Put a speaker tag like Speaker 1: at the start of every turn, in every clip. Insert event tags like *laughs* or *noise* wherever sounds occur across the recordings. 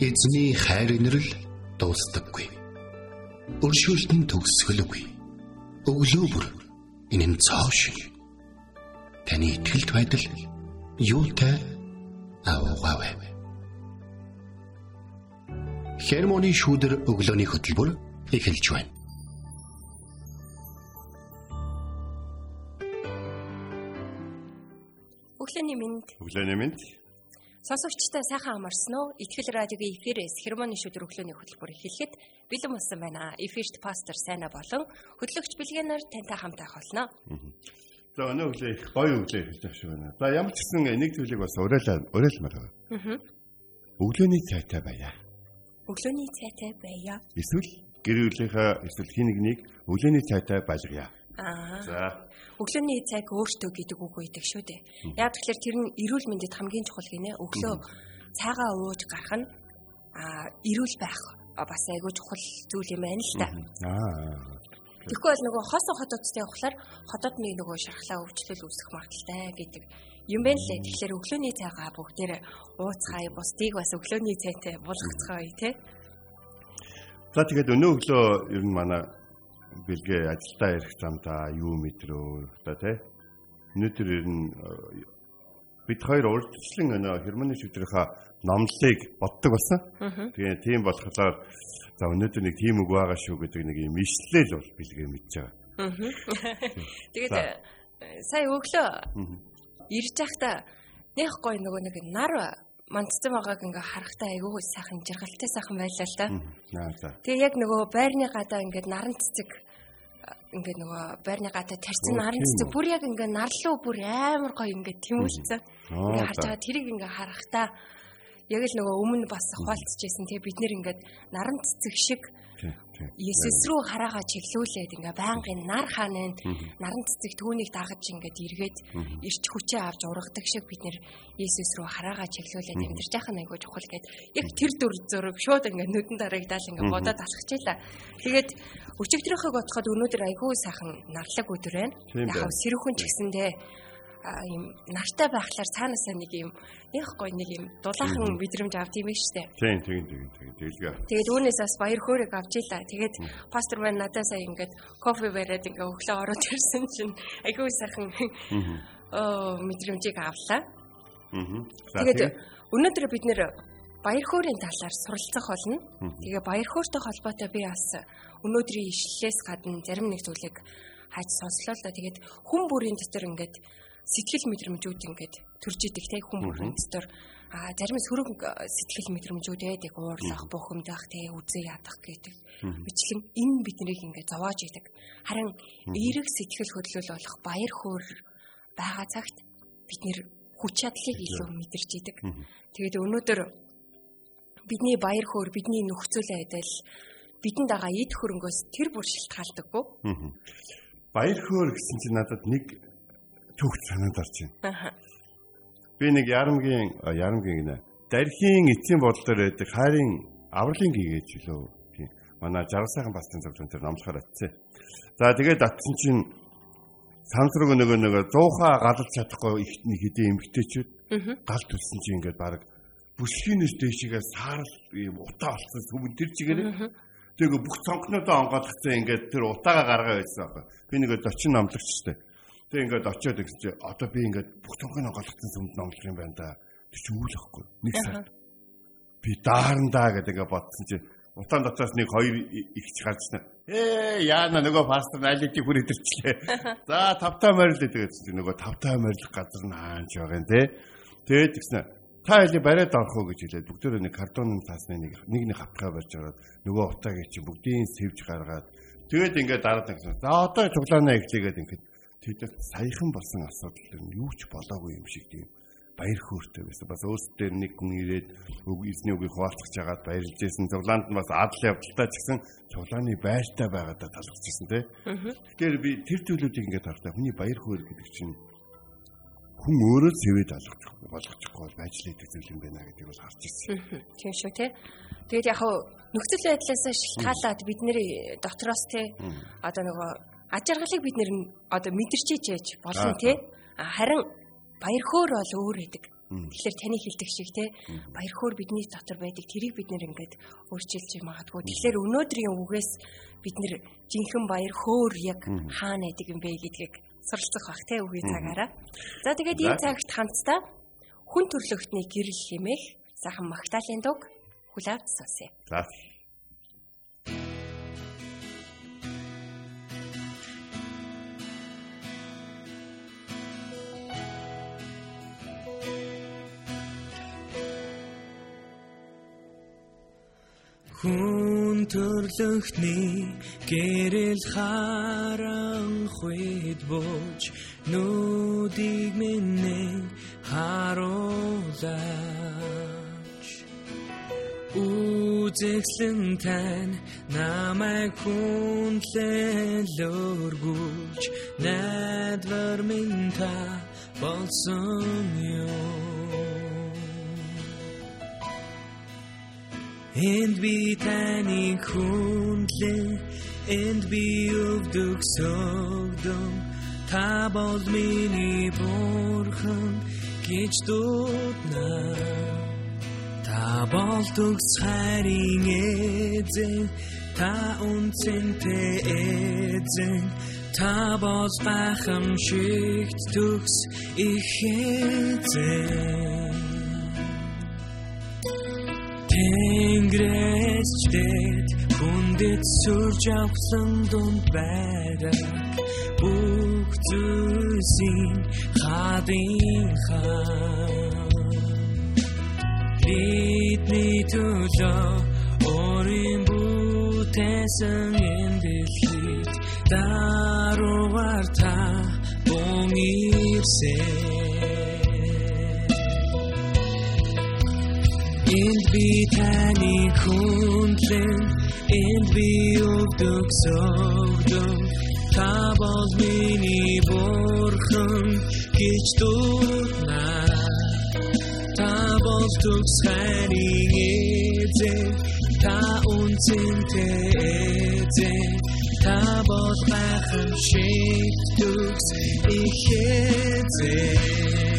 Speaker 1: Эзний хайр инрэл дуустдаггүй. Өршөөлт нь төгсгөлгүй. Өглөө бүр энэ нь цоо шиг. Таны ихтгэлт байдал юутай аавгаавэ. Хермоны шүүдэр өглөөний хөтөлбөр эхэлж байна.
Speaker 2: Өглөөний мэнд.
Speaker 3: Өглөөний мэнд.
Speaker 2: Сонсогчтой сайхан амарсан уу? Итгэл радиогийн эфирээс хермоны шүдэр өглөөний хөтөлбөр эхлэхэд бэлэн болсон байна. Эфирт пастор Сайна болон хөтлөгч Билгэнаар тантай хамт байх болно.
Speaker 3: За өнөө өглөө их гоё өглөө байгаа шүү байна. За ямар ч гэсэн нэг зүйлийг бас уриалаа уриалмаар байна. Өглөөний цайтай байя.
Speaker 2: Өглөөний цайтай байя.
Speaker 3: Эсвэл гэр бүлийнхээ эсвэл хин нэгнийг өглөөний цайтай байлгая.
Speaker 2: Аа.
Speaker 3: За
Speaker 2: Өглөөний цайг өөртөө гэдэг үг үйдэг шүү дээ. Яг тэгэхээр тэр нь эрүүл мэндэд хамгийн чухал гинэ. Өглөө цайгаа ууж гарах нь аа эрүүл байх бас айгүй чухал зүйл юм байна л та.
Speaker 3: аа
Speaker 2: Тэгэхгүй бол нөгөө хоосон хотуудтай явхлаар хотодны нөгөө шархлаа өвчлөл үүсэх магадaltaй гэдэг юм байна лээ. Тэгэхээр өглөөний цайгаа бүгдээр ууцгаая, бусдыг бас өглөөний цайтай болгоцгоё тий.
Speaker 3: За тэгээд өнөө өглөө ер нь манай бэлгээ ажилдаа ирэх замдаа юу мэдрөө та тий. Өнөөдөр ер нь э, бид хоёр урьдчилан өнөө хермоны шүдрийнхаа номлыг боддог болсон. Тэгээ тийм болохоор за өнөөдөр нэг тийм үг байгаа шүү гэдэг нэг юм ишлэл бол бэлгээ мэдж байгаа. *laughs*
Speaker 2: Тэгээд э, сая өглөө ирж байхдаа нэх гой нөгөө нэг нар мандцсан байгааг ингээ харахтаа айгүй сайхан жаргалтай сайхан байлаа л
Speaker 3: за.
Speaker 2: Тэгээ яг нөгөө байрны гадаа ингээд наран цэцэг а, ингээд нөгөө байрны гадаа тарьсан наран цэцэг бүр яг ингээ нарлуу бүр амар гоё ингээд тэмүүлсэн. Ингээ харж байгаа тэрийг ингээ харахтаа яг л нөгөө өмнө бас хуваалцчихсэн. Тэгээ бид нэр ингээд наран цэцэг шиг. Есүс рүү хараагаа чиглүүлээд ингээ байнгын нар хаанаа наран цэцэг түүнийг дагаж ингээд эргээд ирч хүчээ авч ургадаг шиг бид нэр Есүс рүү хараагаа чиглүүлээд амьдарч яхах нь айгүй чухал гээд яг тэр дүр зураг шууд ингээ нүдэн дарагдал ингээ бодоод алхчихлаа. Тэгээд өчигдрийнхөө бодоход өнөөдөр айгүй сайхан нарлаг өдөр байна. Яг сэрүүхэн ч гэсэндээ юм нартай байхлаар цаанаасаа нэг юм яг гой нэг юм дулаахан мэдрэмж авд юм биш үү?
Speaker 3: Тийм тийм тийм тийм дэлгээ.
Speaker 2: Тэгээд үүнээс бас баяр хөөргийг авч ийлаа. Тэгээд пастор маань надад сая ингээд кофе бариад ингээ өглөө ороод ирсэн чинь айгүй сайхан оо мэдрэмжийг авлаа. Тэгээд өнөөдөр бид нэр баяр хөөрийн талаар суралцах болно. Тэгээ баяр хөөртэй холбоотой би бас өнөөдрийн ишлэлээс гадна зарим нэг зүйлийг хайж сонслоо л да. Тэгээд хүн бүрийн дотор ингээд сэтгэл мэдрэмжүүд ингээд төрж идэг те бүрийн дотор а зарим сөрөг сэтгэл мэдрэмжүүд байдаг уурлах, бухимдах, те үзээ ядах гэдэг. Бичлэн энэ биднийг ингээд зовоож идэг. Харин эерэг сэтгэл хөдлөл болох баяр хөөр байгаа цагт бид нэр хүч чадлыг илүү мэдэрч идэг. Тэгээд өнөөдөр бидний баяр хөөр, бидний нөхцөл байдал бидэнд байгаа эд хөрөнгөөс тэр бүр шилтгаалдаггүй.
Speaker 3: баяр хөөр гэсэн чинь надад нэг төгс санаанд орж байна. Би нэг ярамгийн ярамгийн гинэ. Дархийн эцсийн бодлоор байдаг хайрын авралын гээч лөө. Тийм. Манай 60 сайхан бастын зөвлөн тэр номлохоор атсан. За тэгээд атсан чинь сансраг нөгөө нөгөө зуухаа галж чадахгүй их нэг хэдэн эмгтээчүүд гал төлсөн чинь ингээд баг бүсгийнээс дээшгээ саарл ийм утаа болсон сүмэн тэр чигээрээ тэгээ бүх цонхнуудаа онгойлгоцсон ингээд тэр утаагаа гаргаа байсан аахгүй. Би нэгэд очин номлогчтой. Тэгээ ингээд очиод гэсэн чи одоо би ингээд бүх цонхыг онгойлгоцсон сүмд номлох юм байна да. Тэр чи үйл ахгүй. Нэг сар. Би даарандаа гэдэг ингээд бодсон чи утаан дотоос нэг хоёр ихч гарч на. Ээ яана нөгөө пастор айлтыг бүр идэрчлээ. За тавтаа морил гэдэг чи нөгөө тавтаа морилх газар нь хаанч байгаа юм те. Тэгээд тэгснэ та хэлээ бариад орох уу гэж хэлээд бүгдөө нэг картонын цаасны нэг нэг нэг хавтгаа барьж ороод нөгөө утаагийн чи бүгдийн сэвж гаргаад тэгээд ингээд дараад гэсэн. За одоо цуглаанаа эхлэгээд ингээд тэд саяхан болсон асуудал нь юу ч болоогүй юм шиг тийм баяр хөөртэй байсан. Бас өөртөө нэг хүн ирээд үг эзний үгийг хуваалцах жагаад баярлж байсан. Цуглаанд нь бас адал явдалтай ч гэсэн цуглааны байртай байгаадаа талархаж байсан тийм. Тэгэхээр би тэр зүйлүүдийг ингээд харахтаа хүний баяр хөөр гэдэг чинь хүн өөрөө цэвэд алгах болгочихгүй бол ажил хийх зүйл юм байна гэдгийг бол харж ирсэн.
Speaker 2: Тийм шүү те. Тэгээд яг нөхцөл байдлаас шалтгаалаад бид нэр дотроос те одоо нөгөө аж аргалыг бид нэр одоо мэдэрч ижээж болно те. Харин баяр хөөр бол өөр гэдэг. Тэгэхээр таны хэлдэг шиг те баяр хөөр бидний дотор байдаг тэрийг бид нэр ингээд өөрчилж магадгүй. Тэгэхээр өнөөдрийн үгээс бид нэр жинхэнэ баяр хөөр яг хаана байдаг юм бэ гэдгийг суралцах бах те үгийн цагаараа. За тэгээд энэ цагт хамтдаа хүн төрлөختний гэрэл хэмээх сайхан магтаалын дуг хүлээвч сонсъё.
Speaker 3: За.
Speaker 4: Хүн төрлөختний гэрэл харанхуйд бож нүдийг минь харуулаач. Үзэсгэлэн тань намайг хүндлэлөргүүлж найдвар минь та болсон юм Энд би таны хүндлэн энд би өвдөг согдом. Та бол миний бурхан гэж дуудна та бол төгс хайрын эзэн та үнцэнтэй эзэн. Та бол гайхамшигт төгс их эзэн Тэнгэрээс ч дэд хүндэт сүрж авсан дунд байраа бүх зүйлсийн хадын хаа бидний төлөө орин бүтээсэн энэ дэлхийд даруугаар та бон Энд би таны хүндлэн энд би өвдөг согдом та бол миний бурхан гэж дуудна та бол төгс хайрын эзэн та үнцэнтэй эзэн та бол гайхамшиг төгс их эзэн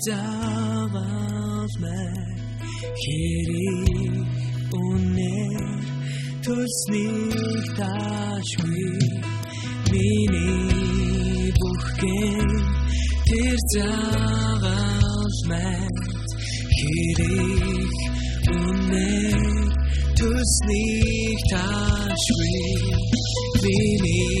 Speaker 4: тэр заавал мэн хэрэг үнээр төлснийг таашгүй миний бүхэн тэр заавал мэн хэрэг үнээр төлснийг таашгүй миний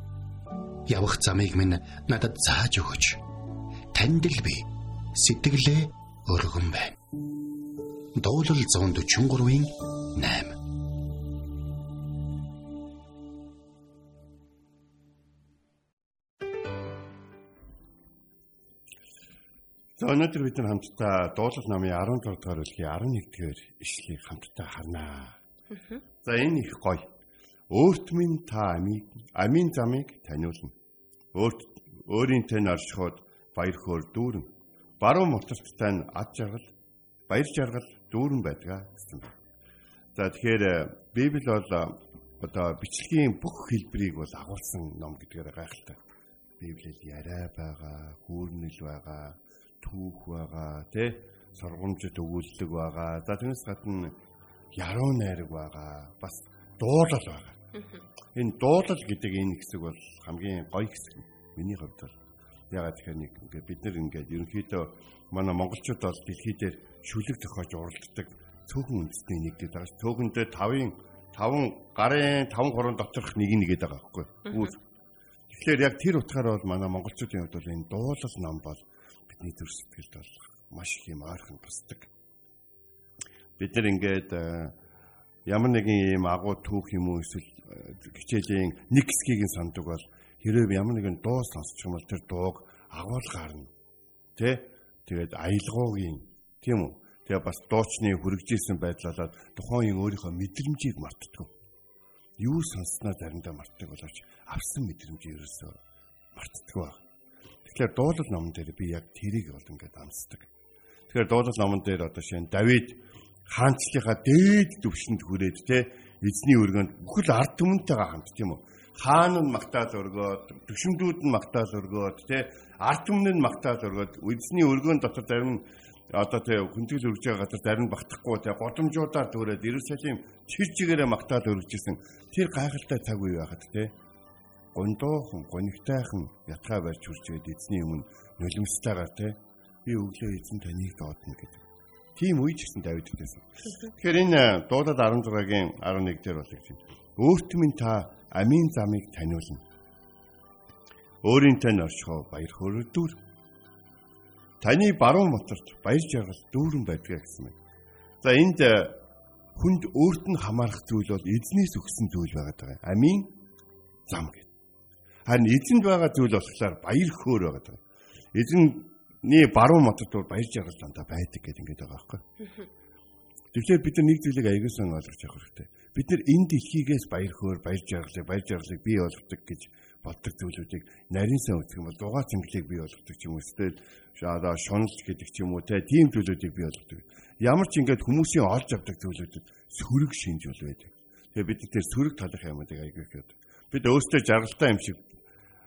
Speaker 1: Явах замыг минь надад зааж өгөөч. Танд л би сэтгэлээ өргөн байна. Дуулал 143-ийн 8
Speaker 3: За өнөөдөр бид нар хамтдаа дуулал намын 16 дугаар бүлгийн 11 дугаар ишлэгийг хамтдаа харнаа. За энэ их гоё. Өөрт минь та амийг амийн замыг таниулна. Өөрт өөрийн тань оршиход баяр хөөр дүүрэн. Баруун моторт тань ад жаргал, баяр жаргал дүүрэн байдгаа гэсэн. За тэгэхээр э, Библи бол э, одоо бичлэгийн бүх хэлбэрийг бол агуулсан ном гэдгээр гайхалтай. Библиэд яриа байгаа, хүүрнэл байгаа, түүх байгаа, тий сургамжид өгүүлэлэг байгаа. За тэрнээс гадна яруу найраг байгаа. Бас дуулал байгаа. Энэ дуулал гэдэг энэ хэсэг бол хамгийн гоё хэсэг. Миний хувьд бол ягаад тэгэхээр нэг ингээд бид нар ингээд ерөнхийдөө манай монголчууд бол дэлхий дээр шүлэг тохиож уралддаг цөөхөн үндэсний нэгдээд байгаа ш. Цөөхөндөө 5-ын 5 гарын 5 хорон доторх нэг нэгээд байгаа байхгүй. Тэгэхээр яг тэр утгаараа бол манай монголчуудын хувьд бол энэ дуулал ном бол бидний төр сэтгэлд бол маш их юм аархан тусдаг. Бид нар ингээд э, ямар нэгэн ийм агуу түүх юм уу эсвэл э, хичээлийн нэг хэсгийг нь санддаг бол хэрвээ ямар нэгэн дуу сонсчих юм бол тэр дууг агуул гарна. Тэ? Тэгээд аялгуугийн тийм үү? Тэгээ бас дуучны хүрэгжсэн байдлaalаад тухайн өөрийнхөө мэдрэмжийг мартдаг. Юу сонссноо заримдаа мартдаг боловч авсан мэдрэмжийг ерөөсөө мартдаг баг. Тэгэхээр дуулал номон дээр би яг тэрийг бол ингээд амсдаг. Тэгэхээр дуулал номон дээр одоо шинэ Давид хаанчлалынхаа дээд төвшөнд хүрээд те эзний өргөнд бүхэл ард түмэнтэйгээ хамт тийм үү? Хаан нь магтаал өргөөд, төвшөндүүд нь магтаал өргөөд те ард түмэн нь магтаал өргөөд эзний өргөөн дотор зарим одоо тэ хүндэтгэл өргөж байгаа газар зарим багтахгүй тэ годомжуудаар дүүрээд Иерусалим чир чигээрээ магтаал өргөжсэн тэр гайхалтай цаг үе байхад тэ гондоохон гонигтайхан ятгаа барьж хүрчээд эзний өмнө нулимстайгаар те би өглөө эзэн таныг доодно гэдэг. Тийм үе ч гэсэн Давид гэсэн. Тэгэхээр энэ дуудад 16-гийн 11 дээр бол гэж байна. Өөрт минь та амийн замыг таниулна. Өөрийн тань оршихоо баяр хөөрөлдүүр. Таны баруун моторт баяр жаргал дүүрэн байдгаа гэсэн байна. За энд хүнд өөрт нь хамаарах зүйл бол эзнээс өгсөн зүйл байгаад байгаа. Амийн зам гэдэг. Харин эзэнд байгаа зүйл болохоор баяр хөөр байгаа. Эзэнний баруун мотод бол баяр жаргал дандаа байдаг гэдэг ингээд байгаа байхгүй. Тэгэхээр бид нар нэг зүйлийг аягуулсан ойлгож явах хэрэгтэй. Бид нар энэ дэлхийгээс баяр хөөр, баяр жаргалыг, баяр жаргалыг бий болгодог гэж боддог зүйлүүдийг нарийн сан үзэх юм бол дугаа цэнгэлийг бий болгодог ч юм уу эсвэл одоо шунал гэдэг ч юм уу те тийм зүйлүүдийг бий болгодог. Ямар ч ингээд хүмүүсийн олж авдаг зүйлүүдэд сөрөг шинж бол байдаг. Тэгээ бид тэр сөрөг талах аягүй их байдаг. Бид өөрсдөө жаргалтай юм шиг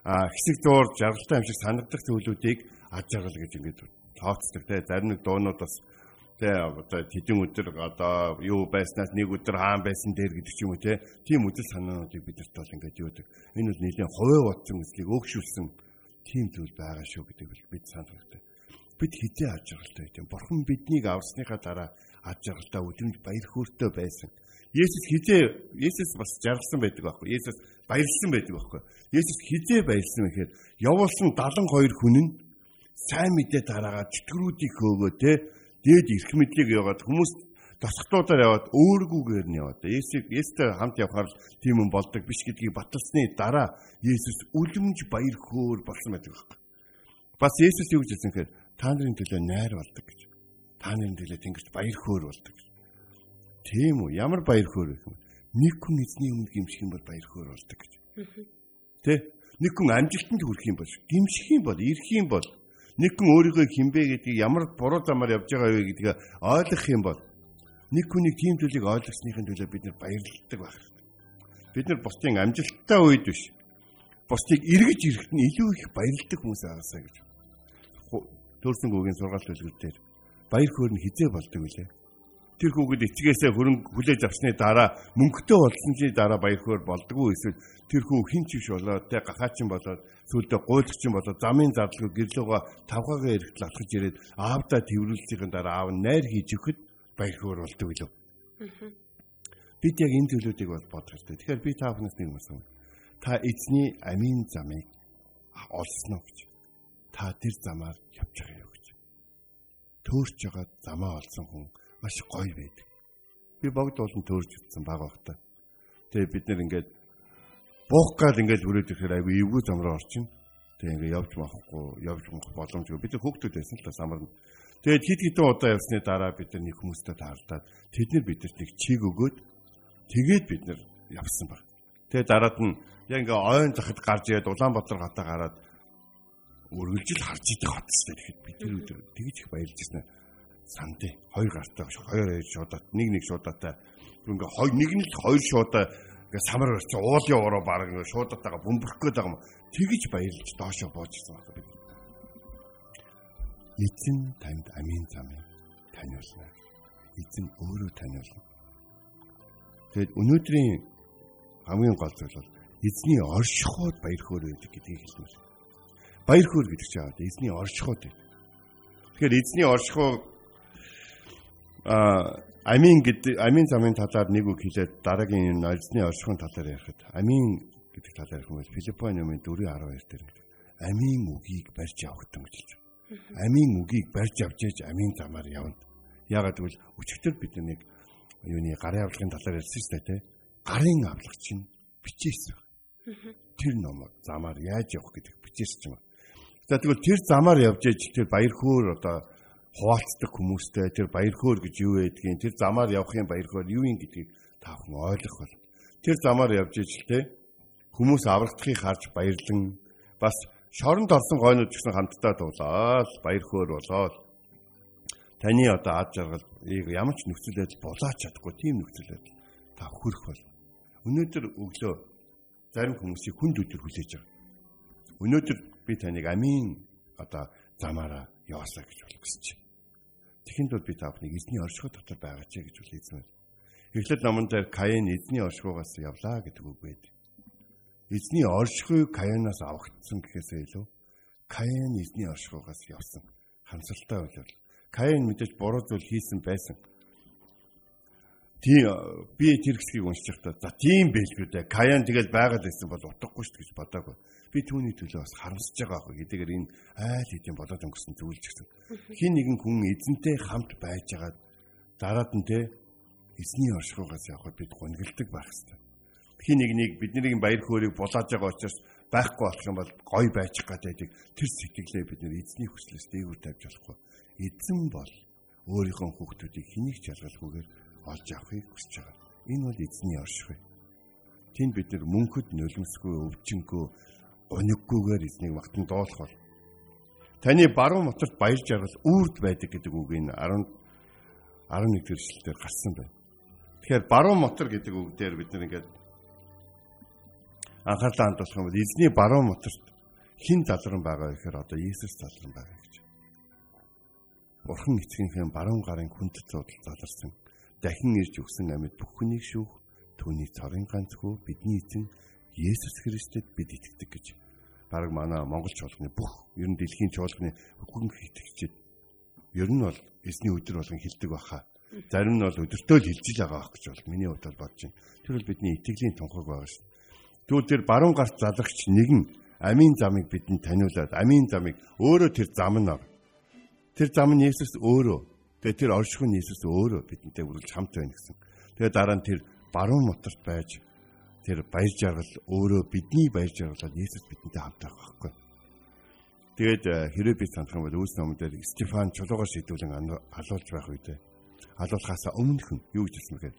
Speaker 3: хэсэг дуур жаргалтай юм шиг санагдах зүйлүүдийг аж жаргал гэж ингэж тооцдог те зарим нэг дуунууд бас те одоо тэдэн өдөр одоо юу байснаас нэг өдөр хаан байсан дээр гэдэг ч юм уу те тийм үдэл санаануудыг бидэрт бол ингэж юудаг энэ бол нэлийн хувээ бодсон үзлийг өөгшүүлсэн тийм зүйл байгаа шүү гэдэг бид хэрэгтэй. Бид хизээ аж жаргалтай байт юм. Бурхан биднийг авсныхаа дараа аж жаргалтай өдрөнд баяр хөөртэй байсан. Есүс хизээ Есүс бас жаргалсан байдаг байхгүй. Есүс баярлсан байдаг байхгүй. Есүс хизээ баярлсан гэхээр явуулсан 72 хүн нь сайн мэдээ дараагаад чөтгөрүүдийг хөөгөө те дээд эрх мэдлийг яваад хүмүүс тосготуудаар яваад өөргүйгээр нь яваад Есүс Есүстэй хамт явхаар тийм юм болдог биш гэдгийг баталсны дараа Есүс үлэмж баяр хөөр болсон байдаг байхгүй. Бас Есүс юу гэж хэлсэн гэхээр та нарын төлөө найр болдог гэж. Та нарын төлөө тэнгэрт баяр хөөр болдог. Тийм үү? Ямар баяр хөөр вэ? Нэг хүн эзний өмнө гимших юм бол баяр хөөр болдог гэж. Тэ? Нэг хүн амжилтанд хүрэх юм бол гимших юм бол ирэх юм бол нэг хүн өөрийгөө хинбэ гэдгийг ямар буруу замаар явж байгаа вэ гэдгийг ойлгох юм бол нэг хүнийг тийм зүйлийг ойлгосныхын төлөө бид нар баярлалдаг байх хэрэгтэй. Бид нар бусдын амжилттай үед биш. Бусдыг эргэж ирэхэд нь илүү их баярлдаг хүмүүс агаасаа гэж. Төрсөн гүгийн сургаалт төлгөр дээр баяр хөөр нь хизээ болдог үлээ тэр хүүхэд эцгээсээ хөрөнгө хүлээж авсны дараа мөнгөтэй болсны дараа баяр хөөр болдгоо эсвэл тэр хүү хин ч биш болоод тэ гахаачин болоод сүлдө гуйлагчин болоод замын зардалгүй гэрлөөгөө тавхаагаа эрэхтэл алхаж ирээд аавдаа тэрвэрлсхийн дараа аав найр хийж өгөхөд баяр хөөр болдог билүү. Бид яг энэ зүйлүүдийг бол бодох хэрэгтэй. Тэгэхээр би та бүхнээс нэг юм асуув. Та эзний амийн замыг олсноо гэж. Та тэр замаар явж байгаа юу гэж. Төөрч байгаа замаа олсон хүн маш гоё байдаг. Би богд болон төрж утсан баг багтаа. Тэгээ бид нэр ингээд буух гал ингээд хүрээд ирэхээр айгүй эвгүй зам руу орчин. тэг ингээ явж махгүй, явж мах боломжгүй. Бид хүүхдүүд байсан л та самарна. Тэгээд хит хитэн удаа явсны дараа бид нэг хүмүүстэй таарлаад тэд нар бидэрт нэг чиг өгөөд тэгээд бид нар явсан баг. Тэгээд дараад нь яг ингээ ойн захад гарч ирээд Улаанбаатар хатаа гараад үргэлжил харж идэх хотстой. Тэгэхэд бид тэр өдөр тэгж их баярлж ирсэн. Сандэ хоёр гартаа хоёр шуудаад нэг нэг шуудаатай ингээ хоёр нэг нь л хоёр шуудаа ингээ самар орч уулын уруу баг ингээ шуудаатайгаа бөмбөрөх гээд байгаа юм. Тэгж баярлж доошоо бууж ирсэн байна бид. Эзэн танд амийн замыг таниулна. Эзэн өөрөө таниулна. Тэгэд өнөөдрийн хамгийн гол зүйл бол эзний оршихуйд баяр хөөр байдаг гэдгийг хэлмээр. Баяр хөөр гэдэг чинь эзний оршихуйд байдаг. Тэгэхээр эзний оршихуй а амийн гэдэг амийн замын талаар нэг үг хэлээд дараагийн энэ эзний оршихуйн талаар ярихад амийн гэдэг талаар ярих юм бол Филиппоны номын 4:12 дээр гэдэг. Амийн үгийг барьж авахтан гэж хэлж байна. Амийн үгийг барьж авч яж амийн замаар явна. Яагаад гэвэл өчигдөр бид нэг юуны гарын авлагын талаар ярьсан шүү дээ. Гарын авлага чинь бичээсэн. Тэр номог замаар яаж явах гэдэг бичээсч юм. За тэгвэл тэр замаар явж иж тэр баяр хөөр одоо хуваалцдаг хүмүүстэй тэр баяр хөөр гэж юу байдгийг тэр замаар явахын баяр хөөр юу юм гэдгийг та бүхэн ойлгох бол тэр замаар явж иж л те хүмүүс аврагдахыг харж баярлан бас шоронд орсон гойнууд гэсэн хамтдаа дуулаад баяр хөөр болоод таны одоо ад жаргал ямар ч нөхцөл байдал болооч чадахгүй тийм нөхцөл байдал та хүрэх бол өнөөдөр өглөө зарим хүмүүсийг хүнд өдөр хүлээж байгаа. Өнөөдөр би таныг амийн одоо замаараа яваасаа гэж бол хүсэж байна. Тэхэнд бол би та бүхнийг эзний оршихуй дотор байгаа ч гэж бол эзэмэр. Эхлээд номон дээр Каин эзний оршихуйгаас явлаа гэдэг үг байд. Эзний оршихуй Каинаас авагдсан гэхээсээ илүү Каин эзний оршихуйгаас явсан. Хамсалтай байлаа. Каин мэдээж буруу зүйл хийсэн байсан тийм би тэр хэсгийг уншиж байхдаа за тийм байлгүй дээ. Каян тэгэл байгаад байсан бол утгагүй шүү гэж бодоагүй. Би түүний төлөө бас харамсаж байгаа аах гэдгээр энэ айл хэдийн болоод өнгөрсөн зүйлж гисэн. Хин нэгэн хүн эзэнтэй хамт байж байгаад дараад нь те эзний оршихугаас явхад бид гонголдог байх хэрэгтэй. Хин нэг нэг бидний баяр хөөргийг булааж байгаа учраас байхгүй болох юм бол гой байж гадайдаг тэр сэтгэлээ бид нэр эзний хүслээс дээгүүр тавьж болохгүй. Эзэн бол өөрийнхөө хүүхдүүдийг хэнийг ч ялгалгүйгээр олж авахыг хүсэж байгаа. Энэ бол эзний оршихуй. Тэнд бид нар мөнхөд нулимсгүй өвчнгөө гониггүйгээр эзнийг магтан доолох бол таны баруун моторт баяр жаргал үрд байдаг гэдэг үг энэ 10 11 дэх эшлэлээр гарсан байна. Тэгэхээр баруун мотор гэдэг үг дээр бид нар ингээд анхаарлаа хандуулах юм бол эзний баруун моторт хин залран байгаа гэхээр одоо Иесус залран байгаа гэж. Бурхан эцгийнхээ баруун гарын хүндэт зуудал заларсан дахин ирж өгсөн амьд бүхнийг шүүх түүний цорын ганц хүү бидний эзэн Есүс Христэд бид итгэдэг гэж баг манай Монгол чуулганы бүх ер нь дэлхийн чуулганы бүхэн итгэгчид ер нь бол эзний өдөр болгон хилдэг баха. Зарим нь бол өдөртөө л хилжиж байгаа байх гэж бол миний хувьд бодож байна. Тэр бол бидний итгэлийн тунхаг байгаа шүү. Тэгвэл тэр баруун гарт залагч нэгэн амийн замыг бидэнд таниулаад амийн замыг өөрөө тэр зам нь тэр зам нь Есүс өөрөө Тэгээ тэр оршихуй Иесус өөрөө бидэнтэй үргэлж хамт байна гэсэн. Тэгээ дараа нь тэр баруун моторт байж тэр баяр жаргал өөрөө бидний баяр жаргалаар Иесус бидэнтэй хамт байх байхгүй. Тэгээд э, хэрэв би санах юм бол үүс номон дээр Стефан чулуугаар шийдүүлэн алуулж байх үедээ алуулахаас өмнөхөн юу гэж хэлсэн бэхээр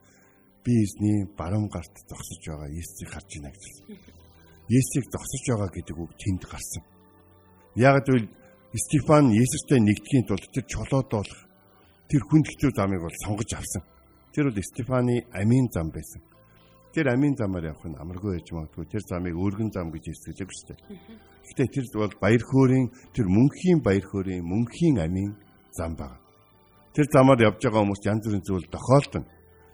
Speaker 3: би эзний баруун гарт зогсож байгаа Иесийг харж байна гэж хэлсэн. Иесийг зогсож байгаа гэдэг үг тэнд гарсан. Яг гэвэл Стефан Иесустэй нэгдэхийн тулд тэр чулууд болох тэр хүндэтгэл замыг бол сонгож авсан. Тэр бол Стефаны амийн зам байсан. Тэр амийн замаар явах нь амаргүй байж магадгүй. Тэр замыг өргөн зам гэж хэлсэлэг шүү дээ. Гэхдээ тэр бол баяр хөөрийн тэр мөнхийн баяр хөөрийн мөнхийн амийн зам байна. Тэр замаар явж байгаа хүмүүс янз бүрийн зүйл тохиолдно.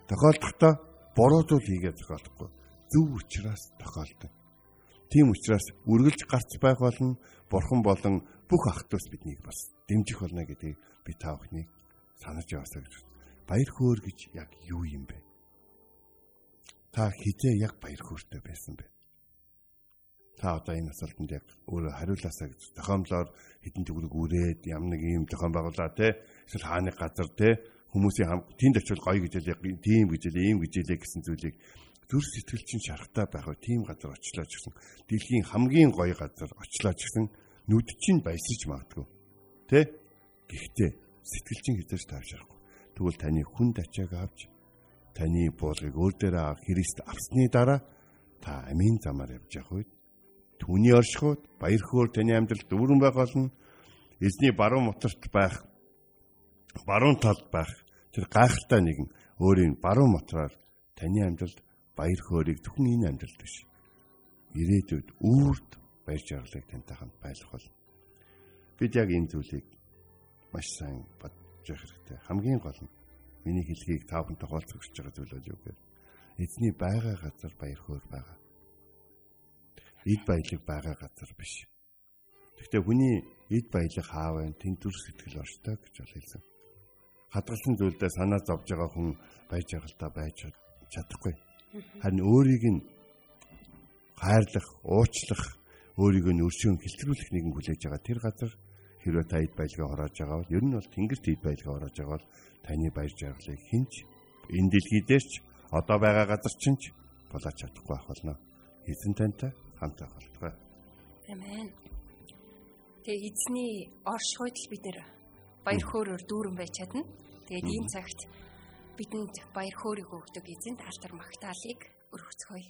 Speaker 3: Тохиолдохдоо буруу зүйл хийгээд тохиолдохгүй. Зөв учраас тохиолдно. Тийм учраас үргэлж гарч байх болно. Бурхан болон бүх ах トゥ ус биднийг бас дэмжих болно гэдгийг би та бүхнийг санаж яваасаа гэж. Баяр хөөр гэж яг юу юм бэ? Та хизээ яг баяр хөөртэй байсан бэ? Та одоо энэ асуултанд яг өөрөө хариулаасаа гэж. Тохиомлоор хідэн төгрөг үрээд ямар нэг юм тохиом байгуулаа те. Эсвэл хааны газар те хүмүүсийн хам тэнд очивол гоё гэж л тийм гэж л ийм гэж л гэсэн зүйлийг зүр сэтгэл чинь шарахтай байх уу тийм газар очлоо ч гэсэн дэлхийн хамгийн гоё газар очлоо ч гэсэн нүд чинь баясаж магадгүй. Тэ? Гэхдээ сэтгэл чинь хязгаарч таашаахгүй. Тэгвэл таны хүн ачааг авч таны буулгыг өөр дээрээ Христ авсны дараа та амийн замаар явж явах үед түүний оршихуд баяр хөөр таны амьдралд дүүрэн байх болно. Эзний баруун моторт байх баруун талд байх тэр гайхалтай нэгэн өөрийн баруун мотороор таны амьдралд баяр хөөргийг зөвхөн энэ амьдралд биш. Ирээдүйд үрд баяр жаргалыг таньтайханд байлгах болно. Бид яг энэ зүйлийг маш сайн бодож явах хэрэгтэй. Хамгийн гол нь миний хэлхийг та бүхэн тохиолцох гэж байгаа зүйл бол юу гэхээр эзний байгаа газар баяр хөөр байгаа. Эд баялаг байгаа газар биш. Гэхдээ хүний эд баялаг хаав вэ? Тэнцвэр сэтгэл орштой гэж бол хэлсэн. Хадгалсан зүйлдээ санаа зовж байгаа хүн байж байгальтаа байж чадахгүй. Харин өөрийг нь хайрлах, уучлах, өөрийгөө нь өршөөн хэлтрүүлэх нэгэн хүлээж байгаа тэр газар хэрвээ та эд баялгаа хороож байгаа бол ер нь бол тэнгэрт эд баялгаа хороож байгаа бол таны баяр жаргалыг хинч энэ дэлхий дээр ч одоо байгаа газар чинь ч булаач чадахгүй байх болно. Эзэн тантай хамт байх болтугай.
Speaker 2: Амен. Тэгээ эзний оршихуйд л бид нэр баяр хөөрөөр дүүрэн байж чадна. Тэгээд энэ цагт бидэнд баяр хөөргийг өгдөг эзэнт алтар магтаалыг өргөцгөөе.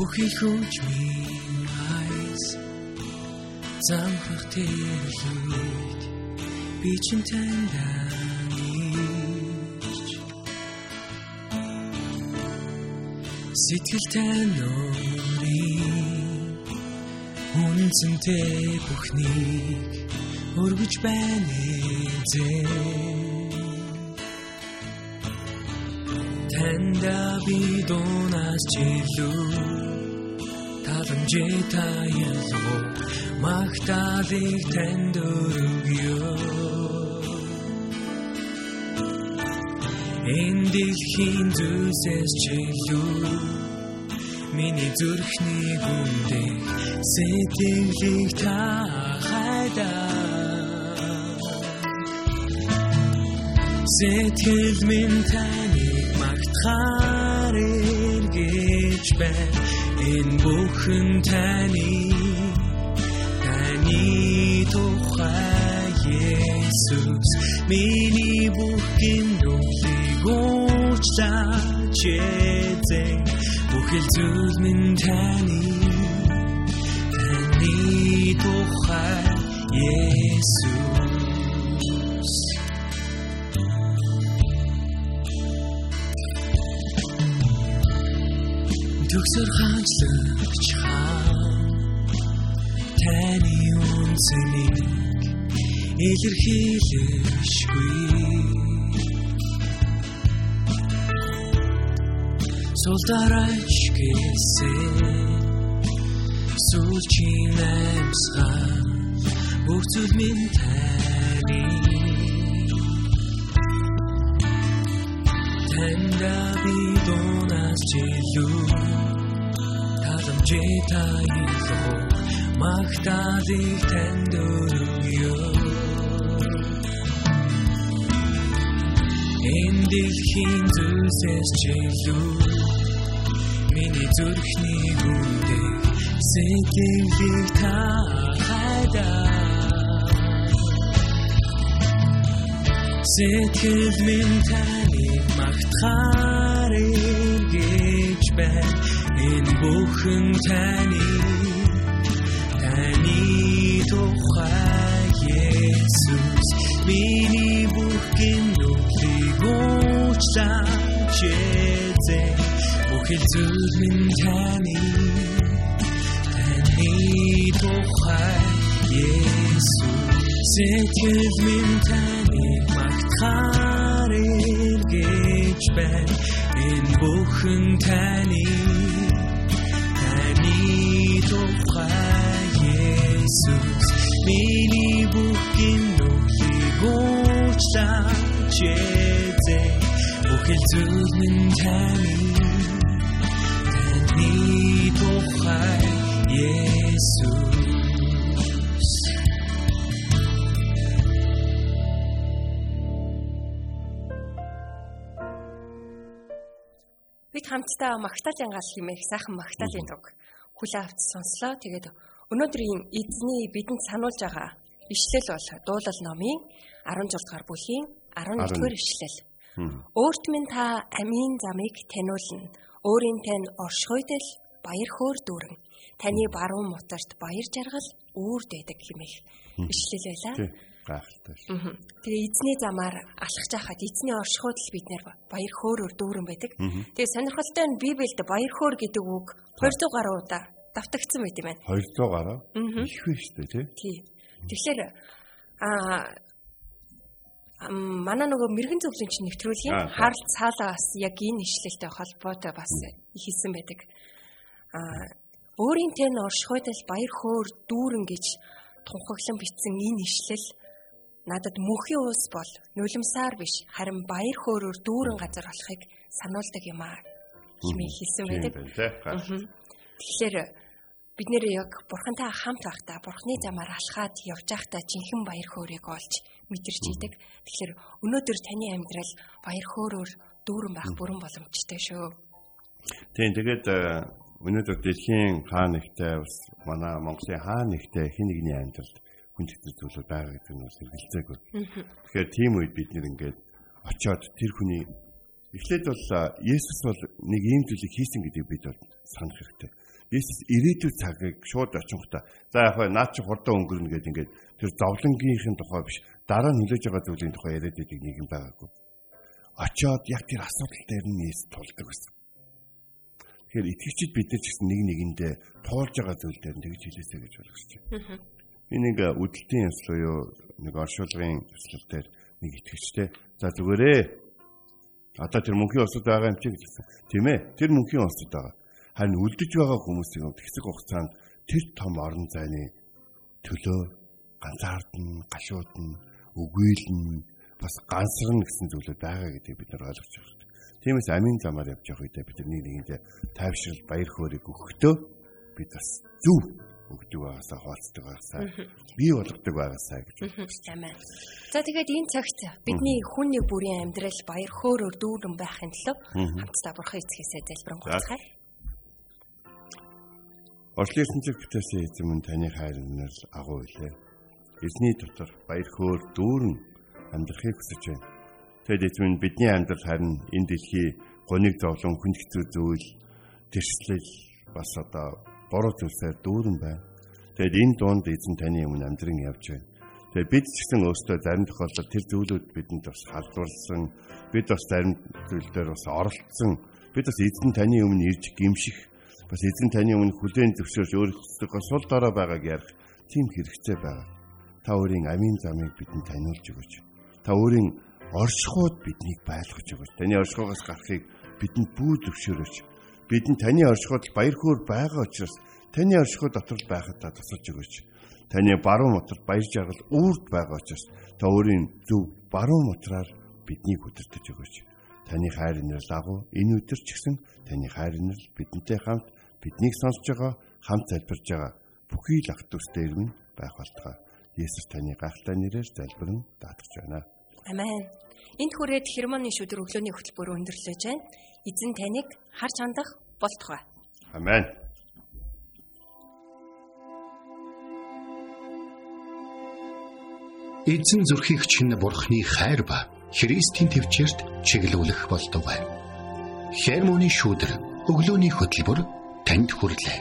Speaker 4: Бүхий хүч минь айс. Замхах тэрлүүд би чинь таньдаач Сэтгэлтэй нөрийн үнцэнтэй бүхнийг өргөж байна зээ Танда би дунаас чилүү таламжээ таялгоо магтаалыг танд өргөё Энэ дэлхийн зүйлсээс чилүү миний зүрхний гүндээ сэтгэлийг та хайдаа Сэтгэл минь таныг магтахаар эргэж байна. Энэ бүхэн таны таны тухай Есүс. Миний бүх гинөглийг уучлаач эзэн бүхэл зүйл минь таны таны тухай Есүс төгсөр хаанчлагч хаан таны үнцнийг илэрхийлэшгүй Солдараач гэсэн сүүлчийн амьсгал бүх зүйл минь таны Танда би дунаас чилүү Таламжээ таялгоо магтаалыг танд өргөё Энэ дэлхийн зүйлсээс чилүү Миний зүрхний гүндээ сэтгэлийг та хайдаа Сэтгэл минь таныг магтахаар эргэж байна Энэ бүхэн таны таны тухай Есүс миний бүх гинөглийг уучлаач эзэн бүхэл зүйл минь таны таны тухай Есүс. Сэтгэл минь таныг магтахаар эргэж байна энэ бүхэн таны таны миний бүх гинөглийг уучлаач эзэн бүхэл зүйл минь таны. Миний тухай Есүс.
Speaker 2: Бид хамтдаа Магтаалын гал хэмээх сайхан Магтаалын туг хүлээ авч сонслоо. Тэгээд өнөөдрийн эзний бидэнд сануулж байгаа ишлэл бол дуулал номын 16 дугаар бүлгийн 11 дугаар ишлэл. Өөрт минь та амийн замыг таниулна. Өөрийн тань оршихуйдэл баяр хөөр дүүрэн. Таны баруун мутарт баяр жаргал үүрд байдаг хэмээх ишлэл байлаа.
Speaker 3: Гайхалтай.
Speaker 2: Тэгээ эзний замаар алхаж байхад эзний оршихуйд л бид нэр баяр хөөрөөр дүүрэн байдаг. Тэгээ сонирхолтой нь Библиэд баяр хөөр гэдэг үг 200 гаруй удаа давтагдсан байт юм байна.
Speaker 3: 200 гаруй. Их биш үү тий?
Speaker 2: Тий. Тэгэхээр аа манай нөгөө мэрэгэн зөвлөмч нэвтрүүлгийн харалт цаалаа бас яг энэ ишлэлтэй холбоотой бас хийсэн байдаг. Аа өөрийн тэн оршихуйдал баяр хөөр дүүрэн гэж тунхаглан бичсэн энэ ишлэл надад мөнхийн уус бол нулимсаар биш харин баяр хөөрөөр дүүрэн газар болохыг сануулдаг юм аа хэмээн хэлсэн байдаг. Тэгэхээр бид нэр яг бурхантай хамт байхдаа бурхны замаар алхаад явж байхдаа жинхэнэ баяр хөөргийг олж мэдэрч идэг. Тэгэхээр өнөөдөр таны амьдрал баяр хөөрөөр дүүрэн байх бүрэн боломжтой шүү.
Speaker 3: Тийм тэгээд э, өнөөдөр дэлхийн хаа нэгтэй бас манай Монголын хаа нэгтэй хин нэгний амьдралд хүн чигтэр зүйлүүд байгаа гэдэг нь бас хэрэгэлцээгүй. Тэгэхээр тийм үед бид нэр ингээд очиод тэр хүний эхлээд бол Есүс бол нэг ийм зүйлийг хийсэн гэдгийг бид бол санах хэрэгтэй. Есүс ирээдүйн цагийг шууд очихдаа за яг хаа наад чи хурдан өнгөрнө гэдэг ингээд тэр зовлонгийнхын тухай биш дараа нь хүлээж байгаа зүйлийн тухай яриад байдаг нэг юм байгаагүй. Очиод яг тэр асуудал дээр нь Есүс тулдаг гэсэн. Тэгэхээр итгэгчид бид нар ч гэсэн нэг нэгэндээ туулж байгаа зүйл дээр тэгж хэлээсэй гэж болгож байна. Би нэг үдэлтийн ёс буюу нэг оршуулгын төслөл дээр нэг итгэжтэй. За зүгээрээ. Одоо тэр мөнхийн осод байгаа юм чи гэж хэлсэн. Тийм ээ. Тэр мөнхийн осод байгаа. Харин үлдэж байгаа хүмүүсийн хэсэг хугацаанд тэр том орон зайны төлөө ганцаардн, гашуудн, өгөөлн бас гансрын гэсэн зүйлүүд байгаа гэдгийг бид нар ойлгож байна. Тиймээс амийн замаар явж явах үедээ бид нэг нэгэндээ тайвшрал баяр хөөргийг өгөхдөө бид бас зөв өгдөг байгаасаа хуваалцдаг байгаасаа бий болгодог байгаасаа гэж
Speaker 2: байна. За тэгээд энэ цагт бидний хүний бүрийн амьдрал баяр хөөрөөр дүүрэн байхын тулд хамтдаа бурхан эцгээсээ залбирanгуйцгаая.
Speaker 3: Орчлын ертөнцөд бүтээсэн эзэм нь таны хайр нэр агуу илээ. Эзний дотор баяр хөөр дүүрэн амьдрахыг хүсэж байна. Тэгэд эзэм нь бидний амьдрал харин энэ дэлхий гониг зовлон хүнд хэцүү зүйл тэрслэл бас одоо буруу зүйлсээр дүүрэн байна. Тэгэд энэ дунд эзэн таны өмнө амьдран явж байна. Тэгээ бид ч гэсэн өөрсдөө зарим тохиолдолд тэр зүйлүүд бидэнд бас халдварлсан, бид бас зарим зүйлдер бас оролцсон. Бид бас эзэн таны өмнө ирж гимших, бас эзэн таны өмнө хүлээн зөвшөөрч өөрийнхөө сул дорой байгааг ярих тийм хэрэгцээ байгаа. Та өөрийн амийн замыг бидэнд таниулж өгөөч. Та өөрийн оршихуйд биднийг байлгаж өгөөч. Таны оршихуйгаас гарахыг бидэнд бүү зөвшөөрөөч бидэнд таны оршихуйд баяр хөөр байгаа учраас таны оршихуй дотор л байхад та тусалж өгөөч. Таны баруун моторт баяр жаргал үрд байгаа учраас та өөрийн зөв баруун мотраар биднийг хүдэртэж өгөөч. Таны хайр инэрл агуу энэ өдөр ч гэсэн таны хайр инэрл бидэнтэй хамт биднийг сонсож байгаа хамт залбирж байгаа бүхий л ах дүүстэй ирмэн байх болтугай. Есүс таны гахалтай нэрээр залбирэн даатгаж байна.
Speaker 2: Амен. Энд хүрээд хермоны шүдэр өглөөний хөтөлбөр өндөрлөж байна. Эзэн таныг харж хандах болтугай.
Speaker 3: Амен.
Speaker 1: Эзэн зүрхийг чинь бурхны хайр ба Христийн төвчөрт чиглүүлэх болтугай. Хермоны шүдэр өглөөний хөтөлбөр танд хүрэлээ.